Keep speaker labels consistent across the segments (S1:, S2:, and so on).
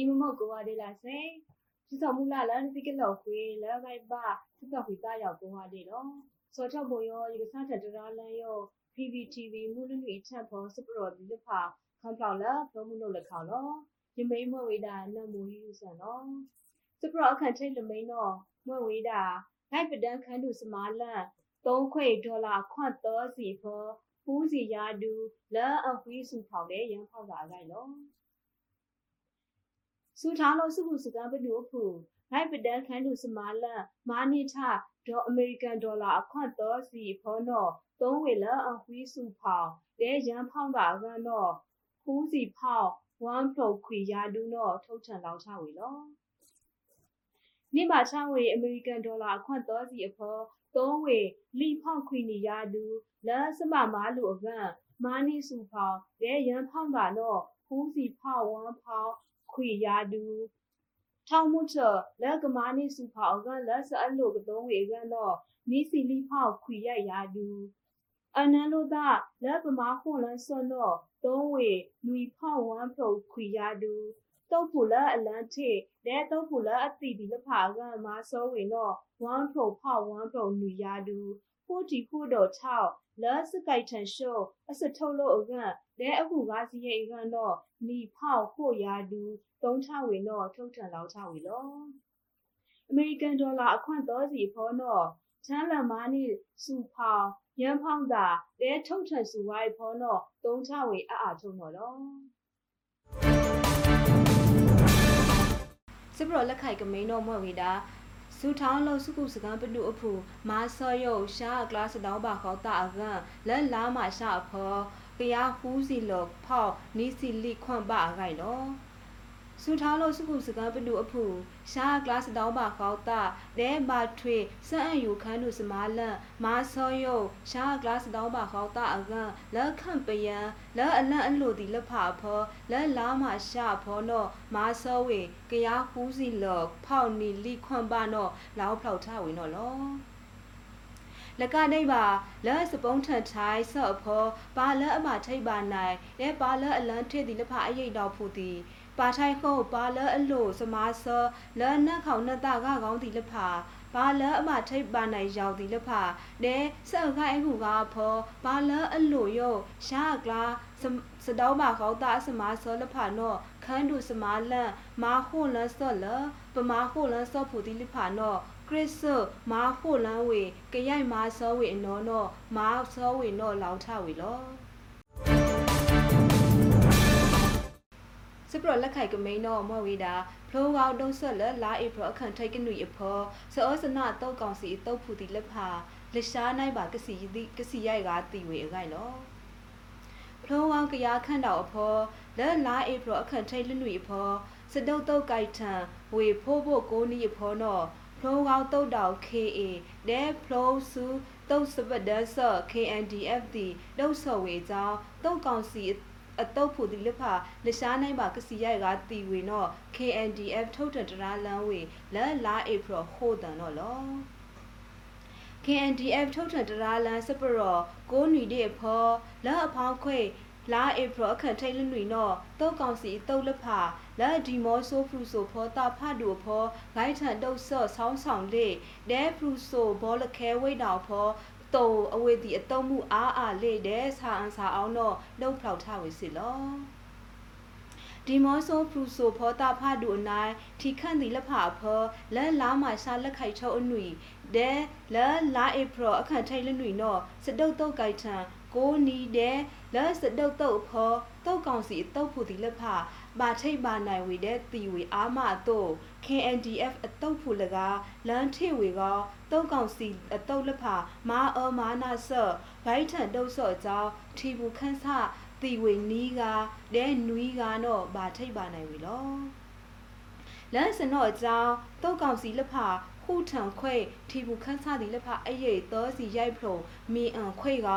S1: ဒီမမော့ကိုဝါဒေလာစင်စစ်ဆောင်မူလာလန်တိကလောက်ခွေလဲဘိုက်ပါစစ်ဆောင်ခွေတာရောက်ကိုဝါဒေတော့စောချောက်ပေါ်ရောရေစားချက်တရာလန်ရော PPTV မူလနွေချက်ဖို့စပရော်ဒီလဖာခံပေါလာဘုံမှုလို့လက်ခေါ်တော့ရမိန်မွေဝေတာနမူယူဆန်တော့စပရော်အခန့်ထိတ်လမိန်တော့မွေဝေတာလိုက်ပဒန်းခန်းသူစမာလန်3ခွေဒေါ်လာခွန့်တော်စီဖို့ပူးစီရာဒူလဲအဝီစုဖောက်လေရန်ဖောက်တာလိုက်တော့ 2020ခုစကားပဒုခု၌ပဒန်ခန်သူစမာလန်မာနိထဒေါ်အမေရိကန်ဒေါ်လာအခွန်တော်စီဖောနော်သုံးဝေလအခွီးစုဖောင်းတဲရန်ဖောင်းကအကန်တော့ခူးစီဖောင်းဝမ်ဖလော့ခွေရာဒူးနော်ထုတ်ထန်လောက်ချဝေလောနိမချဝေအမေရိကန်ဒေါ်လာအခွန်တော်စီအဖော်သုံးဝေလီဖောင်းခွေနီရာဒူးလက်စမမာလူအကန်မာနိစုဖောင်းတဲရန်ဖောင်းကတော့ခူးစီဖောင်းဝမ်ဖောင်း ခွေယာဒူထောင်မှုချလက်ကမာနီစုဖောက်ကန်လက်စအလို့ကသုံးဝေကန်တော့နီစီလီဖောက်ခွေရယာဒူအနန်လို့သာလက်ပမာခွန်လန်းစွန်တော့သုံးဝေလူဖောက်ဝမ်ဖုတ်ခွေရဒူတုတ်ဖူလာအလန်ထေတဲတုတ်ဖူလာအတိဒီလဖာကမာစောဝင်တော့ဝမ်ဖုတ်ဖောက်ဝမ်ဖုတ်လူရဒူဖိုတီဖိုတော့6 လာစကိုက်ထန်ရှိုးအစထုတ်လို့အကတဲအခုကားစီရဲ့အကတော့နီဖောက်ဖို့ရဒူသုံးချဝင်တော့ထုတ်ထန်လောက်ချဝေလောအမေရိကန်ဒေါ်လာအခွင့်တော်စီဖောတော့ချမ်းလမာနီစုဖောင်ရန်ဖောင်းတာတဲထုတ်ထန်စုဝိုင်းဖောတော့သုံးချဝေအအားထုံတော့လောစပရလက်ခိုက်ကမိန်တော့မွဲ့ဝေတာ စူထောင်းလို့စုခုစကန်ပနုအဖူမာဆော့ယုတ်ရှာကလာစတောင်းပါခေါတာအကန်လက်လာမရှာအဖောကရဟူးစီလောဖောက်နီစီလိခွန့်ပါအခိုင်နော် စူထားလို့စုခုစကားပလူအဖူရှာကလတ်တောင်းပါခေါတာဒဲဘာထွေစအန်ယူခန်းသူစမာလန်မာဆောယုရှာကလတ်တောင်းပါခေါတာအကန်လက်ခန့်ပယံလက်အလန့်အလိုဒီလက်ဖာဖောလက်လာမရှာဖောနောမာဆောဝေကရဟူးစီလောဖောက်နီလိခွန့်ပါနောလောက်ဖောက်ထဝေနောလောလကဒိပါလက်စပုံးထန်ထိုင်ဆော့ဖောပါလက်အမထိတ်ပါနိုင်လဲပါလက်အလန်းထိတ်ဒီလက်ဖာအရိတ်တော်ဖူသည် ပါထိုင်ခုတ်ပါလအလို့စမားစောလနက်ခေါနတကကောင်းတီလဖာဘာလအမထိတ်ပါနိုင်ရောက်တီလဖာနဲဆက်ခိုင်ခုကဖောဘာလအလို့ယောရှာကလာစတောင်းပါကောတာစမားစောလဖာနောခန်းတူစမားလန်မာခုလဆောလပမာခုလဆောဖူတီလဖာနောခရစ်ဆမာခုလန်ဝေကရိုက်မာစောဝေနောနောမာစောဝေနောလောင်ထဝေလော စပရလက်ခိုက်ကမိန်တော့မွေဝေတာဖလိုကောင်တုံးဆက်လက်လာဧပြီအခန့်ထိုက်ကနွေအဖောစောစနတုတ်ကောင်စီတုတ်ဖူတီလက်ဖာလက်ရှားနိုင်ပါကစီတိကစီရိုက်ကတီဝေအခိုင်နော်ဖလိုကောင်ကရခန့်တော်အဖောလက်လာဧပြီအခန့်ထိတ်လနွေအဖောစတုတ်တုတ်ကိုက်ထံဝေဖိုးဖို့ကိုနီအဖောနော်ဖလိုကောင်တုတ်တော် KA ဒဲဖလိုစုတုတ်စပဒဆ KNDF တီတုတ်ဆော်ဝေကြောင်းတုတ်ကောင်စီ အတုပ်ဖူဒီလဖာလရှားနိုင်ပါကစီရိုက်ကတီဝေနော် KNDF ထုတ်တတရာလန်ဝေလဲလာဧပြီဟိုတန်နော်လော KNDF ထုတ်ထတရာလန်စပရောကိုနွီတဲ့ဖောလဲအဖောင်းခွေလာဧပြီအခန့်ထိတ်လနွီနော်တုတ်ကောင်စီတုတ်လဖာလာဒီမောဆိုဖရူဆိုဖောတာဖတ်တူဖောဂိုင်းထန်တုတ်ဆော့ဆောင်းဆောင်လေဒဲဖရူဆိုဘောလခဲဝိတ်တော်ဖော တုံအဝေဒီအတုံးမှုအားအားလေတဲ့ဆာအန်ဆာအောင်တော့လှုပ်ဖောက်ထဝေစီလောဒီမောဆိုဖရူဆိုဖောတာဖဒူအနိုင်ထီခန့်ဒီလက်ဖာဖောလဲလာမရှာလက်ခိုက်ချောအနွီဒဲလဲလာဧပြီအခန့်ထိုင်လနွီနော်စတုတ်တုတ်ကြိုက်ထံကိုနီဒဲလဲစတုတ်တုတ်ဖောတုတ်ကောင်စီတုတ်ဖူဒီလက်ဖာ ပါထိတ်ပါနိုင်ဝေတဲ့တီဝေအာမတို့ KNDF အတုပ်ဖူလကလန်ထေဝေကတုတ်ကောင်စီအတုပ်လက်ဖာမာအောမာနာဆော့ဘိုက်ထန်တုတ်ဆော့အကြောင်းထီဘူးခန်းဆတီဝေနီးကဒဲနွီးကနော်ဘာထိတ်ပါနိုင်ဝေလောလန်စနော့အကြောင်းတုတ်ကောင်စီလက်ဖာ ခုထံခွေထီဘူးခန်းဆသည်လက်ဖာအရေးသောစီရိုက်ဖုံမီအန်ခွေက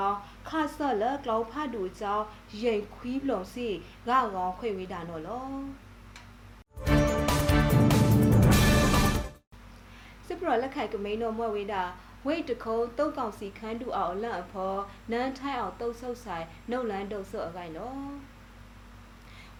S1: ခါဆော့လကလောက်ဖတ်တူအကြောင်းရိတ်ခွီးပလုံစီဂကောင်ခွေဝေးတာနော်လောစစ်ပရလက်ခိုက်ကမိန်တော်မွဲ့ဝေးတာဝိတ်တခုံးတုတ်ကောင်စီခန်းတူအောင်လန့်အဖော်နန်းထိုင်အောင်တုတ်ဆုပ်ဆိုင်နှုတ်လန်းတုတ်ဆုပ်အကိုင်နော်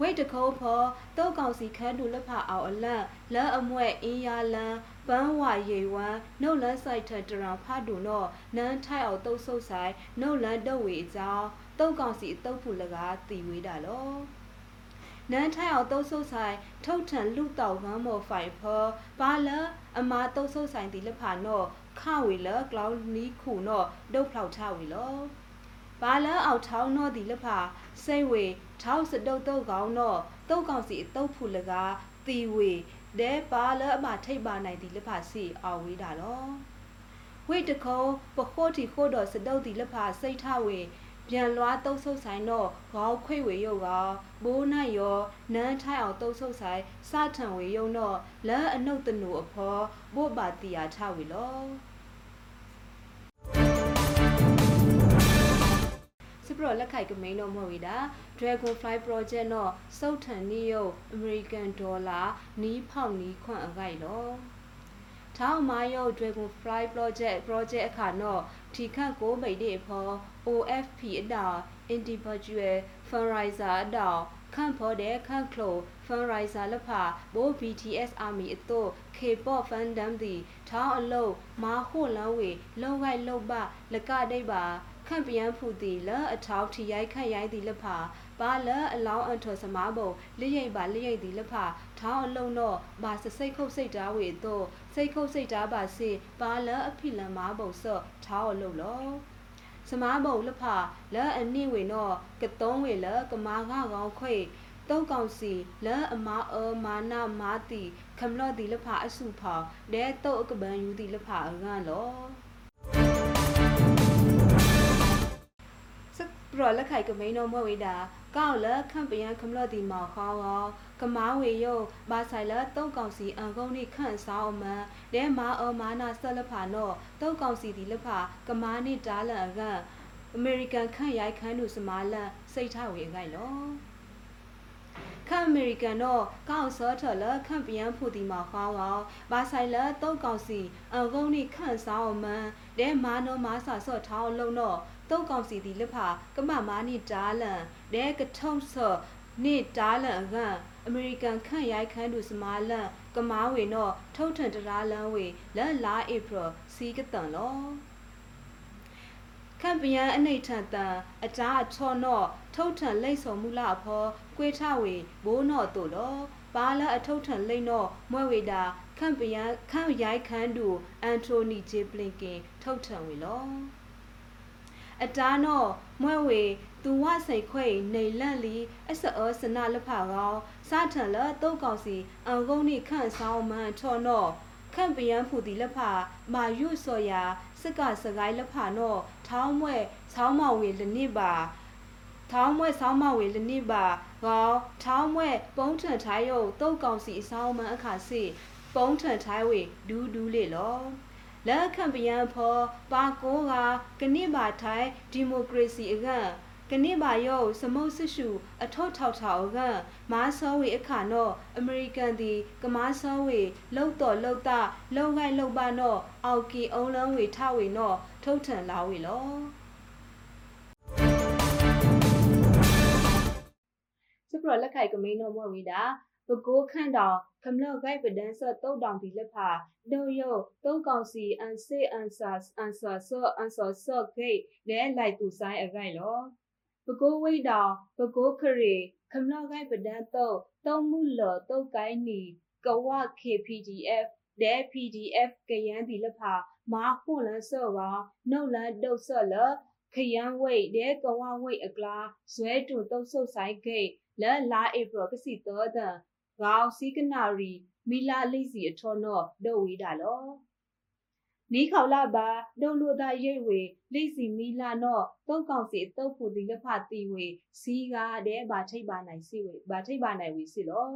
S1: ဝဝိတ်တခိုးဖော်တောက်ကောင်စီခန်းတူလက်ဖာအောင်အလန့်လက်အမွဲ့အင်းရလန်းပန်းဝရေဝမ်းနှုတ်လန်းဆိုင်ထတရံဖတ်တူတော့နန်းထိုက်အောင်တုတ်ဆုပ်ဆိုင်နှုတ်လန်းတုတ်ဝေအကြောင်းတုတ်ကောင်စီအတုတ်ဖူလကားတီဝေးတာလောနန်းထိုင်အောင်တုတ်ဆုပ်ဆိုင်ထုတ်ထန်လူတောက်ဝမ်းမော်ဖိုင်ဖောပါလအမာတုတ်ဆုပ်ဆိုင်တီလက်ဖာနော်ခဝေလကလောင်းနီးခုနော်ဒုတ်ဖောက်ချဝေလော ဘာလအောက်ထောင်းတော့ဒီလက်ဖာစိတ်ဝေထောက်စတုတ်တုတ်ကောင်းတော့တုတ်ကောင်စီအတုတ်ဖူလကားတီဝေဒဲပါလအမထိတ်ပါနိုင်ဒီလက်ဖာစီအောင်ဝေးတာလောဝိတခုံးပခိုးတီခိုးတော်စတုတ်ဒီလက်ဖာစိတ်ထဝေပြန်လွားတုတ်ဆုပ်ဆိုင်တော့ခေါခွေဝေယုတ်ကဘိုးနိုင်ရောနန်းထိုင်အောင်တုတ်ဆုပ်ဆိုင်စထံဝေယုံတော့လဲအနုတ်တနူအဖော်ဘို့ပါတီယာထဝေလော စပရလက်ခိုက်ကမိန်တော့မဟုတ်ဝေတာ Dragonfly Project တော့စုတ်ထန်နီယုတ် American Dollar နီးဖောက်နီးခွန့်အကြိုက်လောထောင်းမာယုတ် Dragonfly Project Project အခါတော့ထီခန့်ကိုမိတ်တဲ့ဖော် OFP အတာ Individual Fundraiser အတာခန့်ဖော်တဲ့ခန့်ကလို Fundraiser လက်ဖာဘိုး BTS Army အတော့ K-pop fandom ဒီထောင်းအလုံးမာဟိုလန်းဝေလုံခိုက်လုံပလကဒိတ်ပါ ခန့်ပြန်ဖူတီလအထောက်ထီရိုက်ခန့်ရိုက်သည်လက်ဖာပါလအလောင်းအထော်စမားပုံလိရိပ်ပါလိရိပ်သည်လက်ဖာထောင်းအလုံးတော့ဘာစစိတ်ခုတ်စိတ်တားဝေတော့စိတ်ခုတ်စိတ်တားပါစေပါလအဖိလမားပုံဆော့ထောင်းအလုံးလောစမားပုံလက်ဖာလဲအနည်းဝေတော့ကတုံးဝေလကမာကကောင်းခွေတုတ်ကောင်စီလဲအမာအမာနာမာတီခမလော့ဒီလက်ဖာအစုဖောင်ဒဲတုတ်အကပန်ယူဒီလက်ဖာအကန်လော ပရလက်ခိုက်ကမိန်တော်မွဲဝေတာကောက်လက်ခန့်ပယံခမလတိမောက်ခေါကောကမားဝေယုဘာဆိုင်လက်တုံကောင်စီအန်ကုန်းနိခန့်ဆောင်အမန်ဒဲမာအော်မာနာဆက်လက်ဖာနော့တုံကောင်စီဒီလက်ဖာကမားနိတားလန်ကအမေရိကန်ခန့်ရိုက်ခန်းသူစမာလန်စိတ်ထဝေအခိုက်လောခန့်အမေရိကန်တော့ကောက်စောထလခန့်ပြန်ဖူတီမှာခေါင်းအောင်ဘာဆိုင်လတုံးကောင်စီအကုန်းနိခန့်ဆောင်အမန်ဒဲမာနောမာဆာဆော့ထောင်းလုံးတော့ တုတ်ကောင်စီဒီလက်ဖာကမမာနိတားလန်ဒဲကထုံဆော့နိတားလန်အကအမေရိကန်ခန့်ရိုက်ခန်းသူစမာလန်ကမားဝေတော့ထုတ်ထန်တရာလန်ဝေလက်လာဧပြီစီကတန်လောခန့်ပယံအနိဋ္ဌတံအတားအချော့နော့ထုတ်ထန်လိတ်စော်မူလအဖောကွေထဝေဘိုးနော့တို့လောပါလအထုတ်ထန်လိတ်နော့မွဲဝေတာခန့်ပယံခန့်ရိုက်ခန်းသူအန်တိုနီဂျေပလင်ကင်ထုတ်ထန်ဝေလော အတားနော့မွဲဝေသူဝစိတ်ခွေနေလန့်လီအစအောစနလဖကောစထန်လတုတ်ကောင်စီအန်ကုန်းနိခန့်ဆောင်မန်ထော်နော့ခန့်ပယံဖူတီလဖမာယုစော်ယာစကစကိုင်းလဖနော့ထောင်းမွဲဆောင်းမဝေလနစ်ပါထောင်းမွဲဆောင်းမဝေလနစ်ပါကောထောင်းမွဲပုံးထန်ထိုင်းယုတ်တုတ်ကောင်စီအဆောင်မန်အခါစီပုံးထန်ထိုင်းဝေဒူးဒူးလေလော လက်ခံပယံဖောပါကိုကကနိဘာထိုင်ဒီမိုကရေစီအကကနိဘာယောစမုတ်ဆရှုအထောက်ထောက်ထောက်ကမာဆောဝေအခါနော့အမေရိကန်ဒီကမာဆောဝေလောက်တော်လောက်တာလုံခိုင်လောက်ပါနော့အောက်ကီအုံးလန်းဝေထဝေနော့ထုတ်ထန်လာဝေလောစပရလက်ခိုက်ကမိန်တော်မွေဝေတာဘကိုးခန့်တောင် ခမလော့ဂိုက်ပဒန်ဆော့တုတ်တောင်ဒီလက်ဖာဒိုယိုတုတ်ကောင်စီအန်စေအန်ဆာအန်ဆာဆော့အန်ဆာဆော့ဂိတ်လဲလိုက်သူဆိုင်အခိုင်လောဘကိုးဝိတ်တောင်ဘကိုးခရီခမလော့ဂိုက်ပဒန်တုတ်တုံးမှုလော်တုတ်ကိုင်းနီကဝ KPDF ဒဲ PDF ကရန်ဒီလက်ဖာမာခွန်လန်းဆော့ကနှုတ်လန်းတုတ်ဆော့လခရန်ဝိတ်ဒဲကဝဝိတ်အကလာဇွဲတူတုတ်ဆုတ်ဆိုင်ဂိတ်လဲလာဧပြီကစီတော်တဲ့ ဂောင်စီကနာရီမီလာလိစီအထောနော့ဒုတ်ဝီတာလောနီးခေါလာပါဒုံလိုသာရိတ်ဝေလိစီမီလာနော့တုတ်ကောင်စီတုတ်ဖူဒီလက်ဖတီဝေစီကားတဲ့ဘာထိတ်ပါနိုင်စီဝေဘာထိတ်ပါနိုင်ဝေစီလော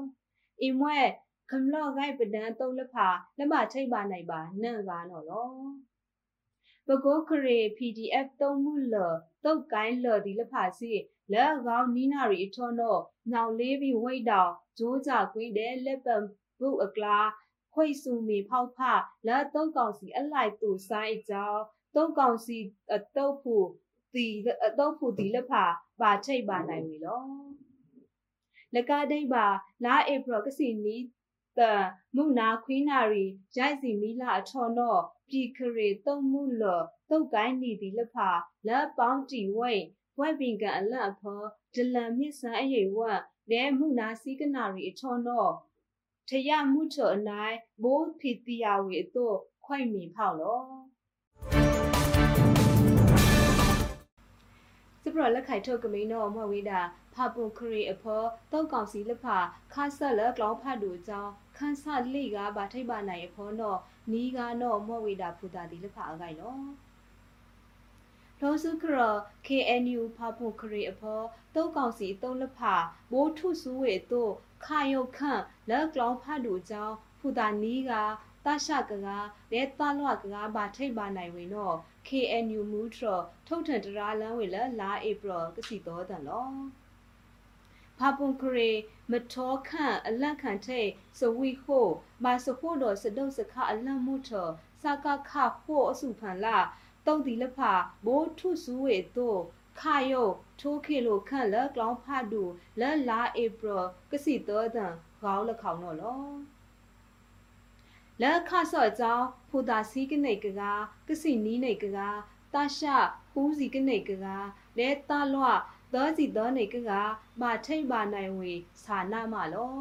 S1: အင်မွဲခမလော့ဂိုက်ပဒန်တုတ်လက်ဖလက်မထိတ်ပါနိုင်ပါနန့်ကားနော်လော ပကိုခရေ PDF သုံးမှုလတုတ်ကိုင်းလဒီလက်ဖစီလက်ကောင်းနီနာရီအထောနော့နောင်လေးပြီးဝိတ်တောင်ဂျိုးကြကွေးတဲ့လက်ပံဘုအကလာခွိစုမီဖောက်ဖလက်တုတ်ကောင်စီအလိုက်သူဆိုင်အကြောင်းတုတ်ကောင်စီအတုတ်ဖို့ဒီအတုတ်ဖို့ဒီလက်ဖာပါထိတ်ပါနိုင်ပြီလောလကဒိတ်ပါလာဧပြီကစီနီ တမုနာခွင်းနာရီရိုက်စီမီလာအထော်တော့ပြည်ခရေတုံမှုလောတုတ်ကိုင်းနေသည်လဖလက်ပေါင်းတီဝိတ်ဝက်ပင်ကန်အလတ်အဖောဒလန်မြစ်ဆန်းအရေးဝတ်နဲမှုနာစီကနာရီအထော်တော့ထရမှုထော်အနိုင်ဘိုးဖီတီယာဝေအတော့ခွိုက်မီဖောက်လော စပရလက်ခိုင်ထုတ်ကမင်းတော့မဝေးတာဖာပွန်ခရီအဖောတောက်ကောင်စီလက်ဖာခါဆက်လက်ကလောင်းဖတ်တူအကြောင်းခန်းဆလိကဗာထိပ်ပါနိုင်အဖောတော့နီးကတော့မဝေးတာဖူတာဒီလက်ဖာအကိုင်လောလောစုခရ KNU ဖာပွန်ခရီအဖောတောက်ကောင်စီတုံးလက်ဖာဘိုးထုဆူဝေတို့ခါယုတ်ခန့်လက်ကလောင်းဖတ်တူအကြောင်းဖူတာနီးက တရှကကလဲတလွကကဘာထိတ်ပါနိုင်ဝင်တော့ KNU မူထရထုတ်ထန်တရာလန်းဝေလလာဧပြီကစီတော်တန်လောဖာပွန်ခရေမထောခန့်အလက်ခံထိတ်စဝီခိုမာစခိုတော်စဒုတ်စခအလန့်မှုထစကခခိုအစုဖန်လာတုံးတီလဖဘိုးထုဆူဝေတို့ခါယုတ်ထိုးခေလိုခန့်လက်ကလောင်းဖတ်တူလက်လာဧပြီကစီတော်တန်ခေါင်းလက်ခေါင်းတော့လော လက်ခဆော့ကြောင်းဖူတာစီကနေကကကစီနီးနေကကတရှဟူးစီကနေကကလဲတလွသောစီသောနေကကမထိတ်ပါနိုင်ဝေဆာနာမလော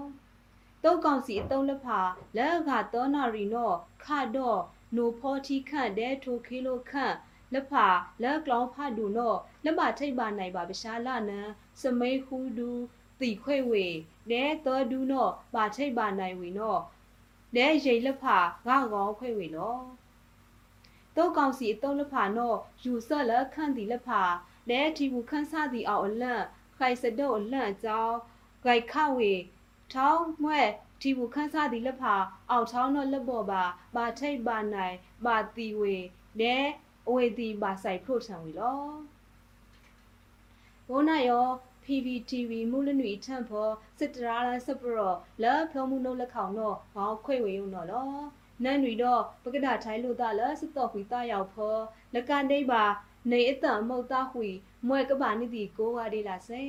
S1: တုတ်ကောင်စီအတုံးလက်ဖာလက်ကသောနာရီနော့ခတော့နိုဖောတီခန့်တဲထိုခေလိုခန့်လက်ဖာလက်ကလောင်းဖတ်ဒူနော့လက်မထိတ်ပါနိုင်ပါပရှားလာနံစမိတ်ဟူဒူတီခွေဝေနဲသောဒူနော့ပါထိတ်ပါနိုင်ဝေနော့ လဲရိတ်လက်ဖာငါကောင်းခွေဝေလောတုတ်ကောင်စီအတုံးလက်ဖာနော့ယူဆက်လက်ခန့်တီလက်ဖာလဲထီဘူးခန်းစားတီအောင်အလန့်ခိုင်စတုတ်အလန့်အကြောင်းဂိုက်ခဝေထောင်းမွဲ့ထီဘူးခန်းစားတီလက်ဖာအောက်ထောင်းတော့လက်ပေါ်ပါပါထိတ်ပါနိုင်ပါတီဝေလဲအဝေတီပါဆိုင်ဖို့ထံဝေလောဘုနာယော PPTV မူလနွေထန့်ဖောစစ်တရာလစပရောလာဖုံမှုနှုတ်လက်ခေါင်တော့ဟောခွေဝေယုံတော့လောနန်တွေတော့ပကဒထိုင်းလို့တလာစတော့ခွေတရောက်ဖောလကန်ဒိပါနေအတမုတ်သားခွေမွဲကပါနိတိကိုဝါဒီလာစေ